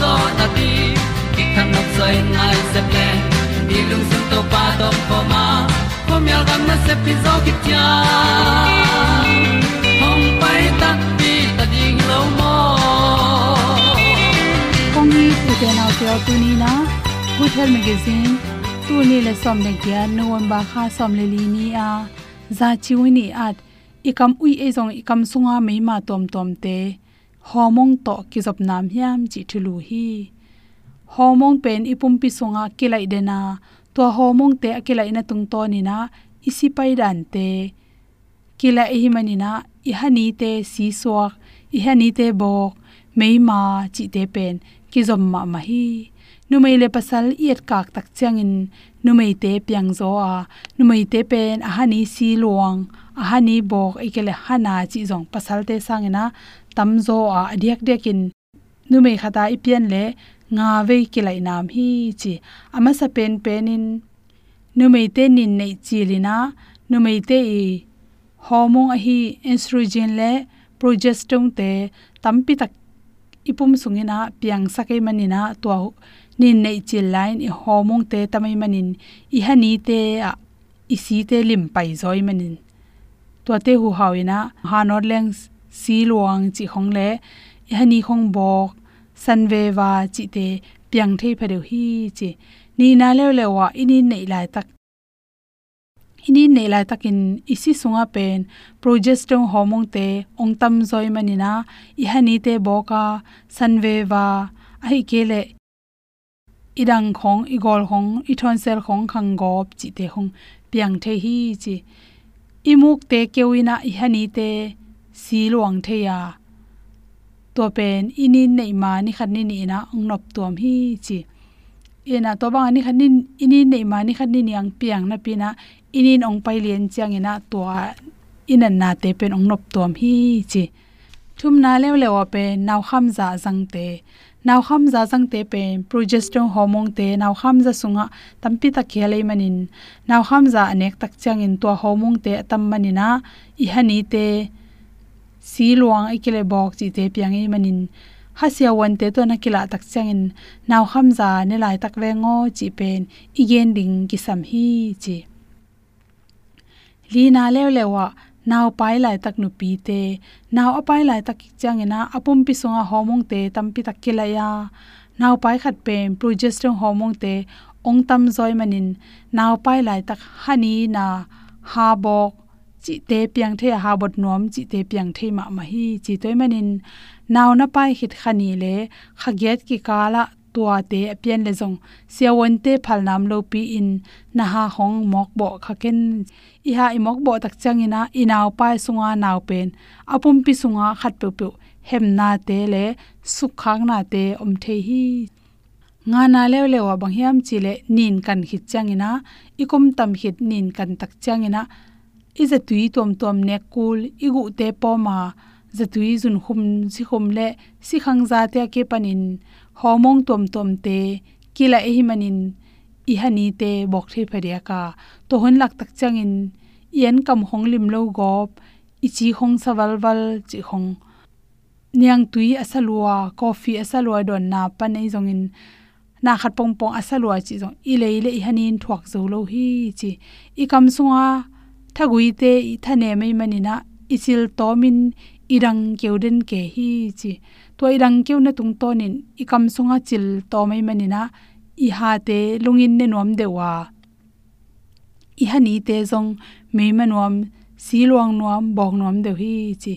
zo na ti ki kan nok sai nai se ple ni lung sun to pa to pa ma. Ko myal gam na se pi zo ki tia hom pai ta ti ta ding lo mo kong ni tu te na te tu ni na good health magazine tu ni le som ne kya november kha som le li ni a. Za chi wi ni at ikam ui e zong ikam sunga meima tom tom te homong to kizop nam hiam chi thulu hi. Homong pen ipum pi songa kilai dena to homong te akilai na tung to ni na, isi pai dan te. Kilai hi manina i hani te si suak i hani te bok meima chi te pen kizom ma ma hi. Nu le pasal iet kak tak changin nu mei te piang zo a. Nu te pen a hani si luang a hani bok ikele hana chi jong pasal te sangena tam zo a adiak dekin nu me khata ipian le nga ve kilai nam hi chi. Ama sa pen penin nu me te nin nei chi lina nu me te i hormone a hi estrogen le progesterone te tampi tak ipum sungina piang sakai manina to nin nei chi line i hormone te tamai manin. I hani te a isi te lim pai zoi manin. To te hu hawina hanor leng si luang chi khong le hani khong bok, san ve wa chi te, piang thei phadeu hi, chi. Ni na le le wa, ini nei lai tak. Ini nei lai takin isi sunga pen progesterone hormone te, ong tam zoi manina i hani te boka san ve wa ai hi ke le. Idang khong, igol khong ithon sel khong, khang gop, chi te khong, piang the hi, chi. Imuk te kewina i hani te สีหลวงเทียตัวเป็นอินินในมานี่คันนี่นี่นะองนบตัวมีจีเอ็นะตัวบางอันนี้คันนี่อินินในมานี่คันนี่งยังเปียงนะปีนะอินินองไปเรียนเจียงนะตัวอินันนาเตเป็นองนบตัวมีจีทุ่มนาเลวเลวเป็นนาวคำจาสังเตนาวคำจาสังเตเป็นโปรเจสเตอร์ฮอร์โมนเตนาวคำจาสุงะตัมปิตะเคเลยมันินนาวคำจาเนกตักเจียงอินตัวฮอร์โมนเตตัมมันินะอิฮันีเต si luang ikile bok chi te piang i manin. Hasia wan te to na kila tak changin naw kham za ne lai tak ve ngo chi pen. Igen ding ki sam hi chi. Lina lew lewa naw pai lai tak nu pi te. Naw apai lai tak changena apum pi songa homong te tampi tak kilaya naw pai khat pen progesterone homong te ong tam zoi manin. Naw pai lai tak hani na ha bok chi te piang the ha bot nom chi te piang the ma ma hi. Chi toy manin naw na pai hit khani le khaget ki kala tua te pian le jong siawon te phal nam lo pi in na ha hong mok bo khaken i ha i mok bo tak changina inaw pai sunga naw pen. Apum pi sunga khat pe pe. Hem na te le sukhang na te om the hi. Nga na le le wa bang hiam chi le nin kan hit changina ikum tam hit nin kan tak changina iza tui tom tom ne kul igu te po ma zatui zun khum, si khum le si khang za te ke panin homong tom tom te kila ehi manin i hani te bok the pharia ka. To hon lak tak changin yen kam hong lim lo gop. I chi hong sawal wal chi hong. Niang tui asalua coffee asalua don na pa nei zongin na khat pong pong asalua chi zong. I le le i hanin thuak zo lo hi, chi. I kam sunga thagui te thane mai manina isil tomin irang keuden ke hi chi to irang keu na tung tonin ikam songa chil to mai manina i ha te lungin ne nom dewa. I hani te zong mei manom si luang nuam bong nuam de hi chi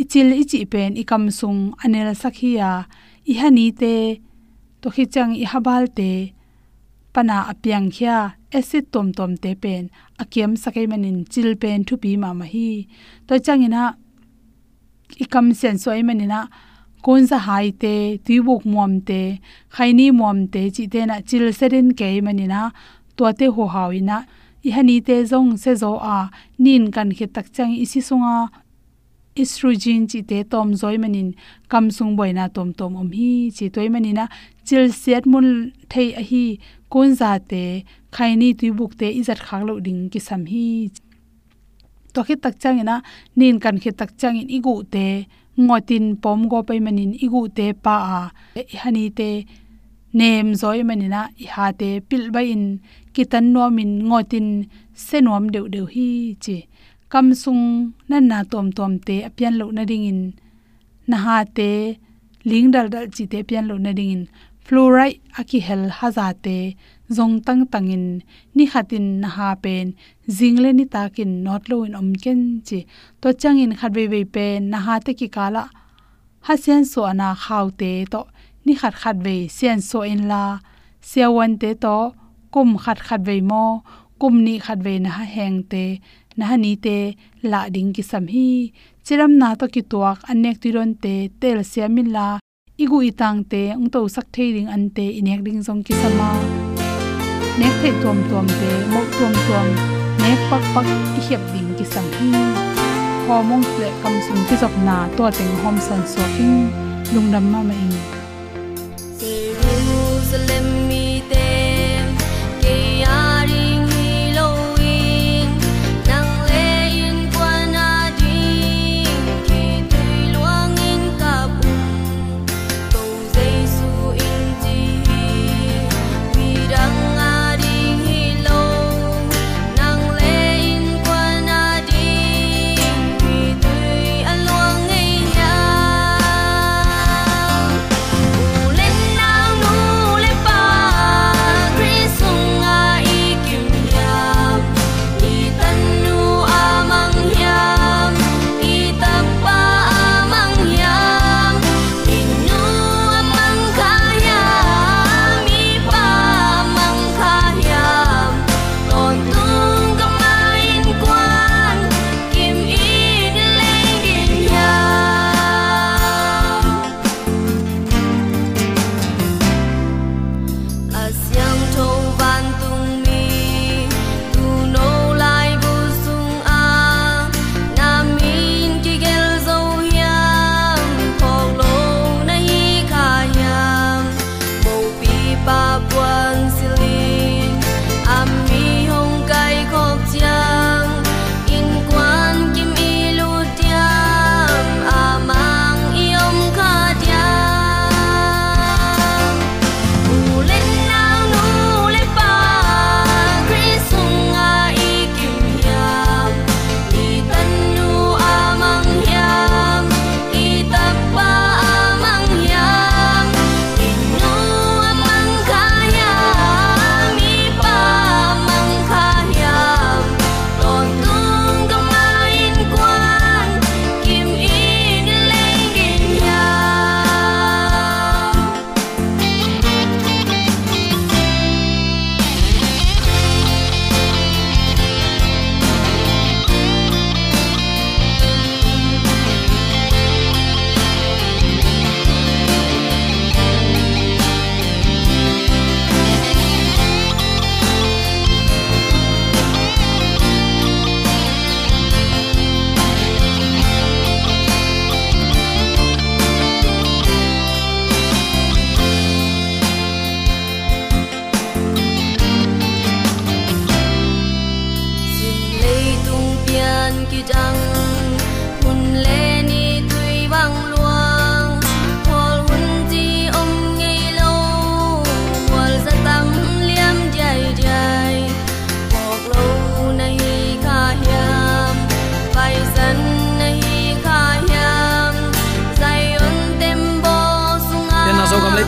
ichil ichi pen ikam sung anel sakhiya. I hani te to khichang i habal te, pana apyang khya acid tom tom te pen. Akiam sakai manin chil pen thu pi ma ma hi to changina ikam sen soi manina, kon sa hai te, tuibuk muam te khaini muam te, chi te na chil serin ke manina to te ho hawina i hani te zong se zo a, nin kan khe tak chang isi sunga. Estrogen chi te tom zoi manin, kam sung boina tom tom om hi. Chi toy manina, chil set mun thei a hi kun za te khaini tuibuk te izat khak lo ding ki sam hi. To khit tak chang ina nin kan khit tak chang in igu te, ngotin pom go pai manin, igu te pa a. Hani te, nem zoi manina i ha te pil bai in, kitan no min ngotin senom deu deu hi chi. Kam sung, nan na tom tom te, apian lo na ding in. Na ha te, ling dal dal chi te pian lo na ding in fluoride aki hel haza te zong tang tangin ni khatin na ha pen jingle ni takin not lo in omken chi to changin khat ve ve pen na ha te ki kala ha sen so ana khaw te to ni khat khat ve sen so in la, siawan te to, kum khat khat ve mo, kum ni khat ve na ha heng te na ha ni te, la ding ki sam hi, chiram na to ki tuak anek ti ron te, tel siamin la igu itang te ung to sak thei ding an te, inek ding jong ki sama. Nek thei tom tom te mo tom tom nek pak pak ki hep ding ki sam hi. Homong tle kam sum ki jok na to teng hom san so king lungdam ma ma ing.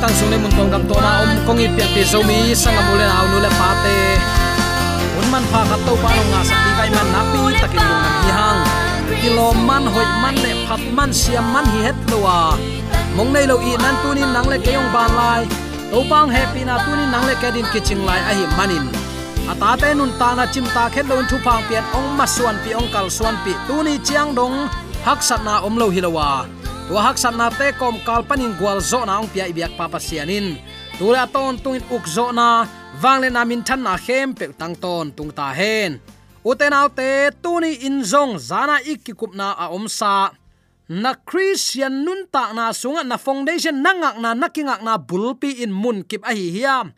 Tang sung le mun tong dam to na om kong i pia pi zo mi sang amule le na nu le pa te un man pha khat to pa lo nga sa ti kai man na pi takin lu nam hi hang kilo man hoi man le phat man siam man hi het lo wa mong nei lo i nan tu ni nang le ke yong ban lai. To pang happy na tu ni nang le ke din kiching lai a hi manin ata te nun ta na chim ta khet lo thu phang pian ong ma suan pi ong kal suan pi tu ni chiang dong hak sat na om lo hilowa tua hak sat na te kom kal panin gwal zo na ong pia ibyak papa sianin tura ton tungin uk zo na wangle na min than na khem pe tang ton tung ta hen uten autte tuni in zong zana ikikup na a omsa. Na christian nun ta na sunga na foundation nangak na nakingak na bulpi in mun kip a hi hiam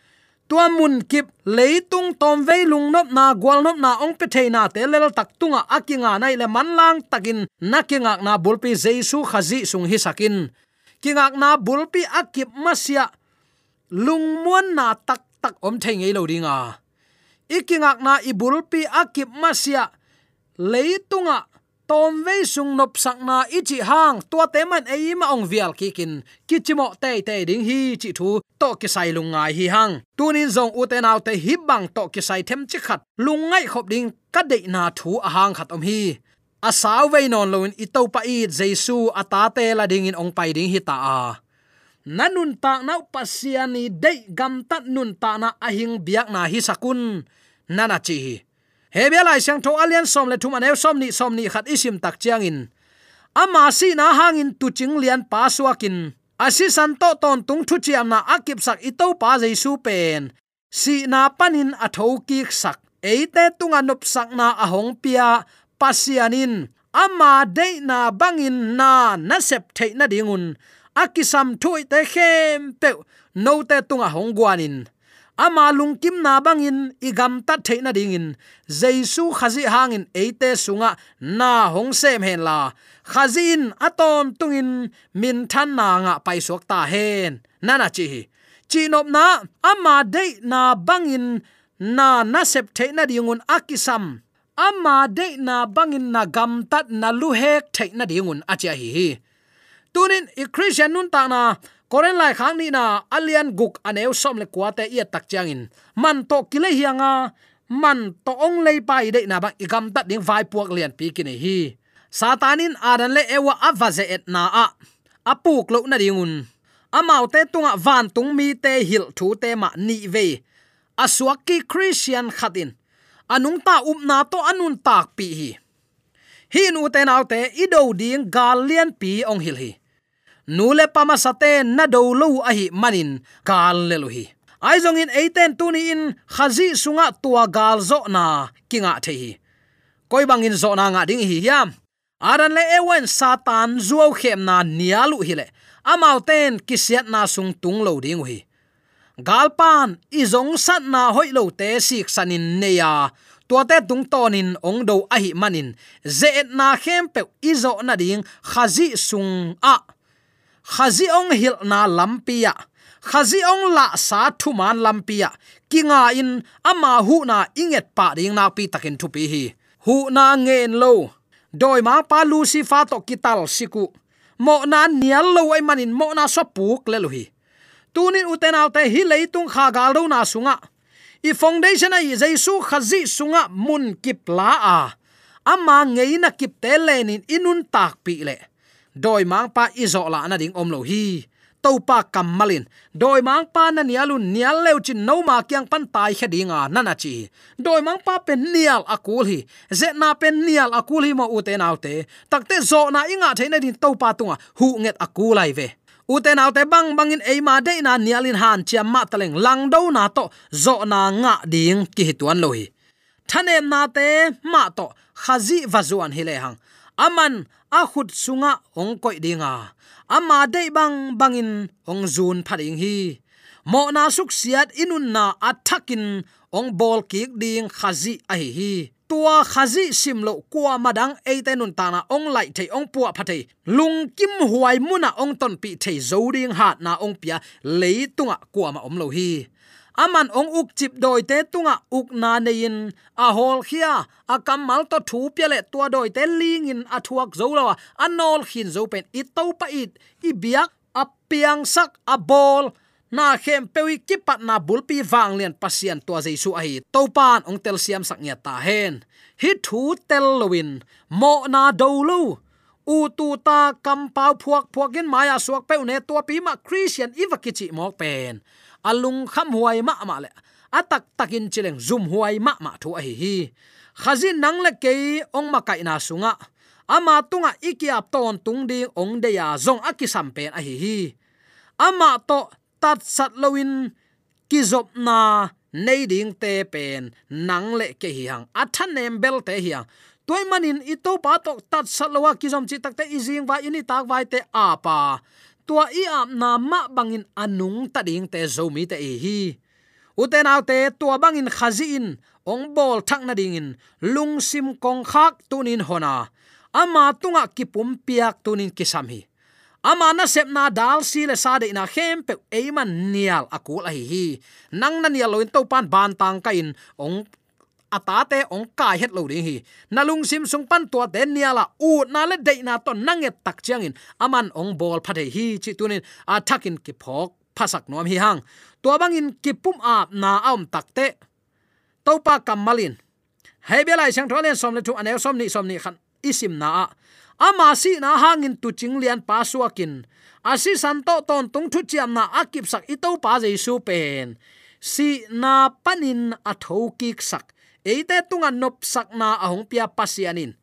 tua mun kip leitung tom ve lung nop na gwal nop na ong pe theina te lel tak tunga akinga nai le manlang takin nakingak na bulpi jesu khazi sung hi sakin kingak na bulpi akip masia. Lungmuan na tak tak om thengei lo dinga ikingak na ibulpi akip masia. Leitunga tom ve sung nop sak na ichi hang. Tua te man ei ma ong vial ki kin kichimo te te ding hi chi thu, to ki sai lungai hi hang. Tunin zong u te naw te hi bang to ki sai them chi khat. Lungai khop ding, ka de na thu a hang khat om hi. A saw ve non loin i to pa i jesu ata te la ding in ong pai ding hi ta a nanun ta nau pasiani de gam tat nun ta na ahing biak na hi sakun. Nana chi hebia lai sang tho alian som le thum anew som ni som ni khat isim tak chiang in. Ama si na hangin tu ching lian pa suakin asi san to ton tung thu chiam na akip sak itau pa jaisu pen. Si na panin atho ki sak. Eite tunga nop sak na ahong pia pasianin. Ama de na bangin na na sep thei na dingun akisam thui te khem pe no te tunga hong guanin. Ama lungkim na bangin igam ta theina dingin. Jaisu khazi hangin eite sunga, na hong sem hen la. Khazin aton tungin, min than na nga pai sok ta hen. Nana chi chi nop na, ama de na bangin, na na sep theina dingun akisam ama de na bangin na gam tat na lu hek theina dingun acha hi hi tunin i christian nun ta na koren lai khang ni na alian guk aneu som le kwate ia tak chang in. Man to kile hianga man to ong lei pai de na bang igam ta ding vai puak lian pi kini hi. Satanin adan le ewa avaze et na a. Apuk lo na ringun amau te tunga van tung mi te hil thu te ma ni ve aswaki christian khatin anung ta up na to anun tak pi hi. Hi nu te nau te ido ding galian pi ong hil hi nule pama sate na do lo a hi manin. Kal le lo hi ai zong in eiten tuni in khazi sunga tua gal zo na kinga the hi koi bang in zo na nga ding hi yam aran le ewen satan zuo khem na nialu hi le. Amau ten kisiat na sung tung lo ding hi. Galpan izong sat na hoi lo te sik sanin neya. Tua te tung tonin ong do a hi manin. Ze na khem pe izo na ding khazi sung a khazi ong hil na lampia. Khazi ong la sa thu man lampia. Kinga in ama hu na inget pa ding na pi takin thu pi hi. Hu na ngen lo. Doi ma pa lucifer to kital siku. Mo na nial lo ai manin mo na so puk le lo hi. Tunin uten alte hi leitung kha gal na sunga. I foundation ai jaisu khazi sunga mun kip la a. Ama ngeina kip te lenin inun tak pi le doi mang pa izo la na ding om lo hi. To pa kamalin doi mang pa na nialun nial leu chin no ma kyang pan tai khadinga nana chi. Doi mang pa pen nial akul hi. Ze na pen nial akul hi mo te naute takte zo na inga theina din to pa tunga. Hu nget akulai ve. Ute naute bang bangin eima de na nialin han chiam ma taleng lang do na to. Zo na nga ding ki hituan lo hi. Thanem na te ma to. Khazi vazuan hi le hang. Aman a khut sunga ong koi dinga. Ama dei bang bangin ong zun phading hi. Mo na suk siat inun na athakin ong bol kik ding khazi a hi hi. Tua khazi simlo kwa madang eite nun tana ong lai thei ong puwa phathei lung kim huai muna ong ton pi thei zoding hat na ong pia leitunga kwa ma om lo hi aman ong uk chip doi te tunga uk na nein. A hol khia, a kamal to thu pia le tua doi te ling in a thuak zo lawa anol khin zo pen, i to pa it. I biak, a piang sak, a bol na khem pewi ki pat na bulpi wang lian pasian tua jaisu a hi. To pan ong tel siam sak nya ta hen. Hi thu tel lowin mo na do lo. U tu ta kam pau phuak phuakin maya suak pe ne tua pi ma christian ivakichi mok pen alung kham huai ma ma le. Atak takin chileng zum huai ma ma thu a hi hi. Khazin nang le ke ong ma kai na sunga. Ama tunga ikiap ton tung ding ong de ya zong akisam pen a hi hi. Ama to tat sat loin kizop na nei ding te pen nang le ke hi hang. Athan nem bel te hi hang. Toy manin ito pa to tat sat lowa kizom chi takte izing va ini tak vai te apa tua i ap na ma bangin anung ta ding te zomi te hi. Uten te tua bangin khazi in, ong bol thak na ding in. Lung sim kong khak tunin hona. Ama tunga kipum piak tunin kisam hi. Ama na sep na dal si le sa de na khem pe eiman nial akul hi hi. Nang na nial loin to pan ban tang ka in atate ong kai het lo ding hi. Nalung sim sung pan to den niala u na le de na to nanget tak chiang in. Aman ong bol phate hi chi tunin a thakin ki phok phasak nom hi hang. To bangin ki pum ap na aum malin, topa kamalin hebelai sang tholen som le thu anel som ni som ni khan isim na ama si na hangin tu ching lian pa suakin asi santo ton tung thu chiam na akip sak ito pa jaisu pen. Si na panin athokik sak eite tunga nop sakna ahong pia pasianin.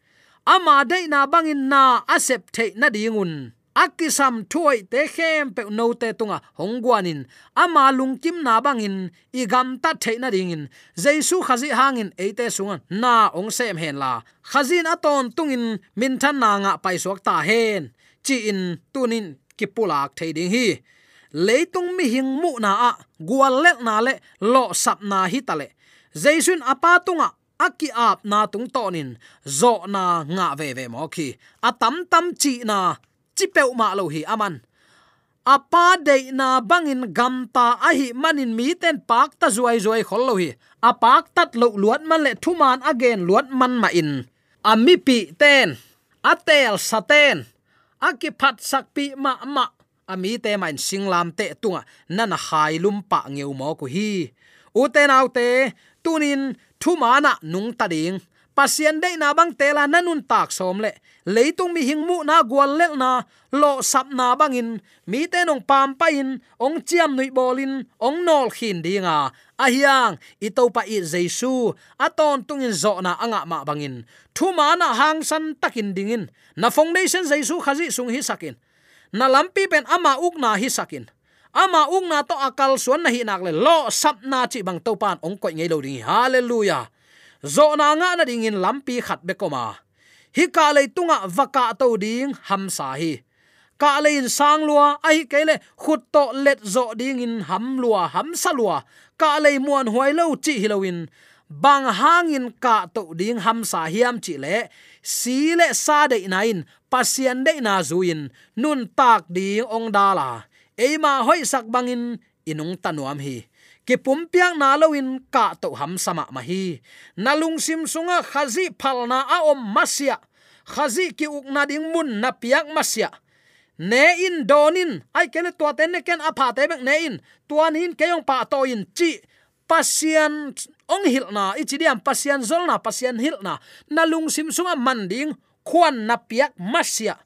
Ama dei na bangin na asep the na dingun. Akisam thuai te khem pe no te tunga hongguanin ama lungkim na bangin, igam ta the na dingin. Jaisu khazi hangin eite sunga na ong sem hen la. Khazin aton tungin, min than na nga pai sok ta hen. Chi in tunin kipulak the ding hi. Leitung mi hing mu na a gwal le na le, lo sap na hi tale jaisun apatunga, aki ap na tung tonin zo na nga ve ve mo khi, atam tam chi na, chi pe ma lo hi aman apa de na bangin gamta ahi manin mi ten pak ta zuai zuai khol lo hi apak tat lo luat man le thuman again luat man ma in. Ami pi ten, atel saten aki phat sak pi ma ma, ami te main singlam te tunga nana hailum pa ngeu mo ko hi. Uten autte tunin thumana nung tading. Pasien dei na bang tela nanun tak som le. Leitung mi hingmu na gwal le na, lo sap na bangin. Mi te nong pam pa in ong chiam nui bolin, ong nol khin dinga. A hiang i to pa i jesu aton tungin zo na anga ma bangin. Thu mana hang san takin dingin. Na foundation jesu khazi sung hi sakin. Na lampi pen ama uk na hi sakin ama ung na to akal suan na hi nak le lo sap na chi bang to pan ong koi ngei lo ding. Hallelujah. Zo na nga na ding in lampi khat be koma. Hi ka le tunga vaka to ding ham sa hi. Ka le in sang lua ai ke le khut to let zo ding in ham lua, ham sa lua. Ka le muan huai lo chi hilowin bang hangin ka to ding ham sa hiam chi le. Si le sa de nain pasien de na zuin nun tak ding ong dala eima hoi sak bangin inung tanuam hi. Ki pumpiang na loin ka to ham sama ma hi. Nalung sim sunga khazi phalna a om masya khazi ki uk na ding mun na piak masya ne in donin ai ken to ten ken apha te bek ne in. Tuan hin keyong pa to in. Chi, pasian ong hil na. Ichi diam pasian zol na, pasian hil na. Nalung sim sunga manding khuan na piak masya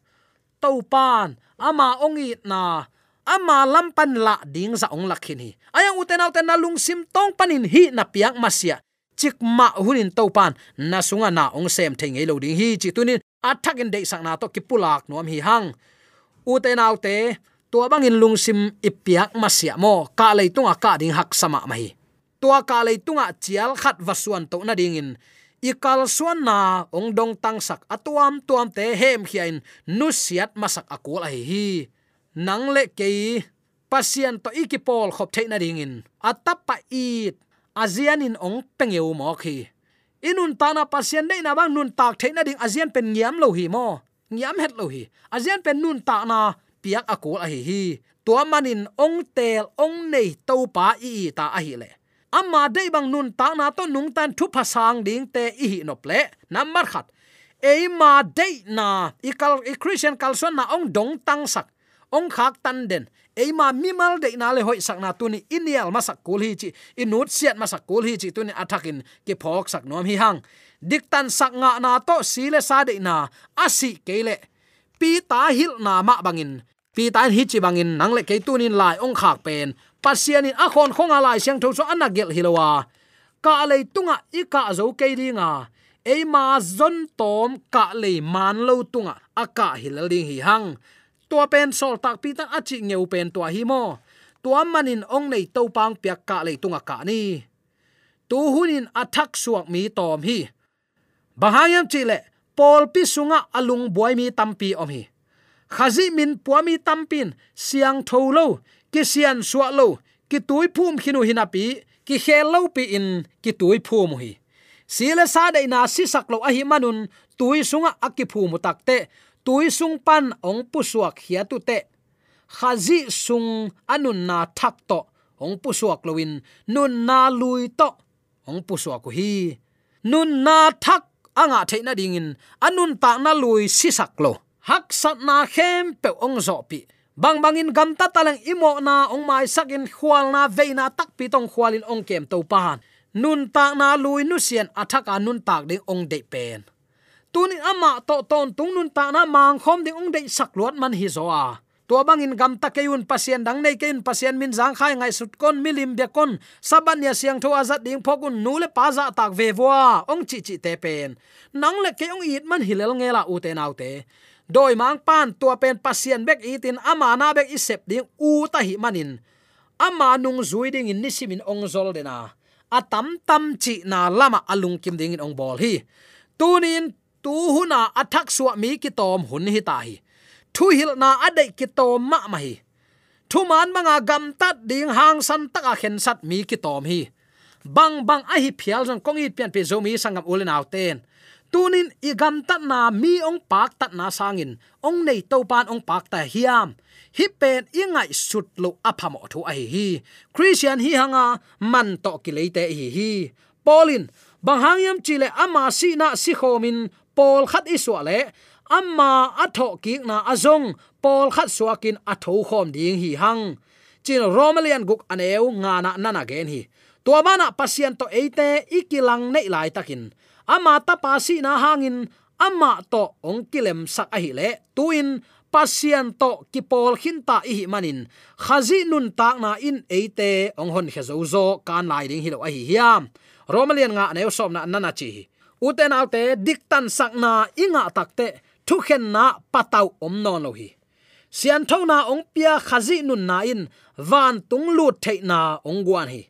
to pan ama ongi na ama lampan la ding za ong lakhin hi ayang uten auten na lung sim tong panin hi na piak masia. Chik ma hunin to pan. Na sunga na ong sem theng lo ding hi. Chi tunin athak in de sang na to kipulak nom hi hang. Uten autte tua bangin lung sim ipiak masia mo. Ka le tunga ka ding hak sama mai tua ka le tunga chial khat wasuan to na ding in. Ikal suan na, ong dong tang sak atuam tuam te hem khiain. Nusiat masak akul ai hi nang le ke pasien to ikipol khop theina ringin atapa it. Azian in ong pengeu mo khi. Inun ta na pasien nei na bang nun tak theina ding azian pen ngiam lo hi mo. Ngiam het lo hi. Azian pen nun ta na piak akul a hi hi. Tua manin ong tel ong nei to pa i ta a hi le. Amma dei bang nun ta na to nung tan thu phasang ding te i hi nop le. Number khat. E ma dei na i i christian kalson na ong dong tang sak ong khak tan den eima ma mi mal de na le hoi sak na tu ni. Inial ma sak kul hi chi inut siat ma sak kul hi chi tu ni. Athakin ke phok sak nom hi hang dik tan sak nga na to si le sa de na. Asi kele pi ta hil na ma bangin pi ta hi chi bangin nang le ke tu ni lai ong khak pen pasian in akhon khon khong a lai siang tho so anagel hilowa ka le à. tunga i ka zo ke ri nga e zon tom ka le man lo tunga aka hilaling hi hang tua pen sol tak pi tak achi ngeu pen tua hi mo. Tua manin ong nei to pang piak ka le tunga ka ni. Tu hunin athak suak mi tom hi. Bahayam chile pol pi sunga alung boy mi tampi om hi. Khazi min puami tampin siang tholo ki sian lo, ki tui phum khinu hinapi ki khel lo pi in, ki tui phum hi. Sile sa dei na si sak lo a hi manun, tui sunga akki phumu takte tui sung pan ong pu suak hia tu te. Khazi sung anun na thak to. Ong pu suak loin nun na lui to. Ong pu suak ko hi, nun na thak anga theina dingin. Anun ta na lui si sak lo. Hak sat na khem pe ong zo pi. Bang bangin gam ta talang imo na ong mai sakin khwal na veina tak pi tong khwalin ong kem to pan nun ta na lui nu sian athaka nun tak ding ong de pen tunin ama to ton tung nun ta na mang khom ding ong dei sak luat man hi zoa tua bangin gam ta keun pasien dang nei keun pasien min jang khai ngai sut kon milim be kon. Saban ya siang tho azat ding phokun nu le pa za tak ve wa ong chi chi te pen. Nang le ke ong it man hilel ngela u te nau te. Doi mang pan tua pen pasien bek itin ama na bek isep ding u ta hi manin. Ama nung zui ding in nisimin ong zol de na. atam tam chi na lama alung kim ding in ong bol hi. Tunin tu huna athak suwa mi ki tom hun hi ta hi. Thu hil na adai ki tom ma ma hi. Thu man manga gam tat ding hang san taka khen sat mi ki tom hi. Bang bang a hi phial jong kong i pian pe zo mi sangam ulen out ten. Tunin i gam tat na mi ong pak tat na sangin. Ong nei to pan ong pak ta hiam. Hi pen ingai sut lo aphamo thu a hi christian hi hanga man to ki leite hi hi. Polin bang hangyam chile ama si na si khomin pol khat iswa le amma atho ki na azong. Pol khat suakin atho khom ding hi hang. Chin romalian guk aneu nga na nana gen hi. To mana pasien to eite ikilang nei lai takin. Ama ta pasi na hangin. Ama to ong kilem sak a hi le tuin pasien to ki pol khin ta hi manin. Khazi nun tak na in eite ong hon khezo zo kan lai ding hi lo a hi hiam. Romalian nga neu som na nana chi uten autte diktan sakna inga takte thu khen na patau om non lo hi. Sian tho na ong pia khazi nun na in, van tung lu the na ong guan hi.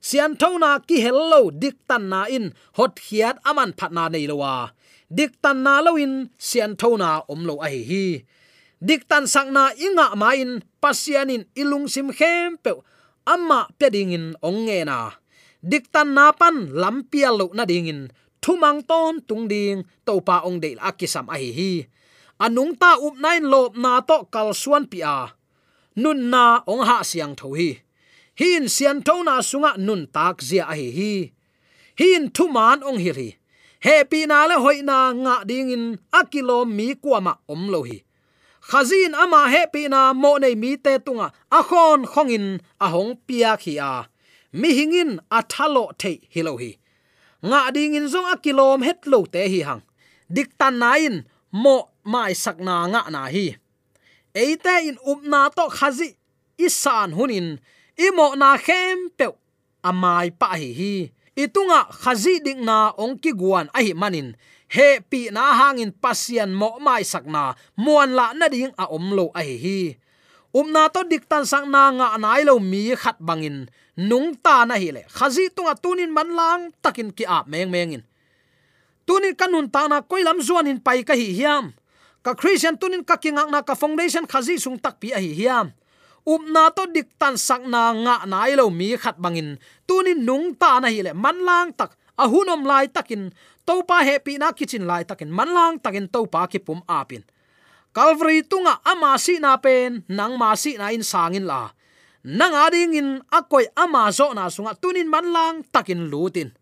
Sian tho na ki hello diktan na in, hot hiat aman phat na nei lowa diktan na lo in, sian tho na om lo a hi hi. Diktan sakna na inga main pasianin ilung sim khem pe, amma pedingin ong nge na. Diktan na pan lampial lo na dingin thumang ton tung ding to pa ong de akisam a hi hi. Anung ta up nine lop na to kal suan pia nun na ong ha siang tho hi. Hin sian tho na sunga nun tak zia a hi hi. Hin thuman ong hi hi happy na le hoi na nga ding in akilo mi kwama om lo hi. Khazin ama happy na mo nei mi te tunga a khon khongin a hong pia khi a. Mi hingin a thalo the hi lo hi nga ding in zong a kilom het lo te hi hang dik tan na in mo mai sak na nga na hi eite in up na to khazi isan hunin imo na khem pe amai pa hi hi itunga khazi ding na ong ki guan a hi manin he pi na hangin pasian mo mai sak na muan la na ding a om lo a hi hi umna to dik tan sang na nga nai lo mi khat bangin nung ta na hi le. Khazi tunga tunin manlang takin ki ap meng mengin. Tunin kanun ta na koilam zuan in pai ka hi hiam. Ka christian tunin ka kingak na ka foundation khazi sung tak pi a hi hiam. Up na to dik tan sak na nga na ilo mi khat bangin. Tunin nung ta na hi le. Manlang tak ahunom lai takin. Topa happy na kitchen lai takin. Manlang takin topa ki pum apin calvary tunga ama si na pen, nang ma si na in sangin la nang ading in akoi ama zo na sunga tunin manlang takin lutin.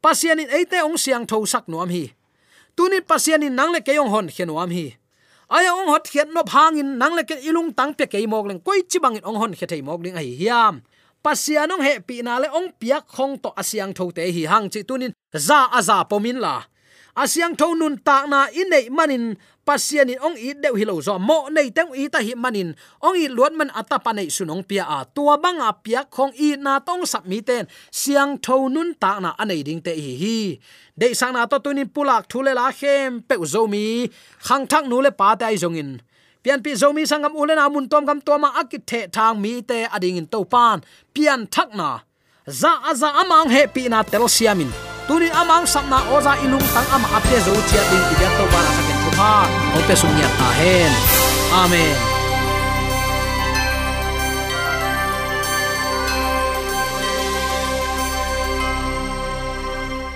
Pasianin eite ong siang tho sak nuam hi. Tunin pasianin nang le keyong hon khenuam hi. Aya ong hot khet no hangin nang le ke ilung tang pe ke mok leng koi chi bangin ong hon khe thei mok ding ai hiam. Pasian ong he pi na le ong piak khong to asiang tho te hi hang chi tunin za aza pomin la. Asiang tho nun ta na in nei manin pasian in ong i deu hilo zo. Mo nei teng i ta hi manin. Ong i luat man atapa nei sunong pia a. Tua banga pia khong i na tong sap mi ten. Siang tho nun ta na anei ding te hi hi. Dei sang na to tunin pulak thule la khem pe zo mi. Khang thak nu le pa ta ai zong in pian pi zomi sangam ulen mun tom gam toma akit the thang mi te ading in to pan pian thak na. Za aza amang he pi na tel siamin. Tuni amang samna oza ilung tang ama apte zo chia ding ti to bana saken ha. Pa pe sum ya ta hen amen.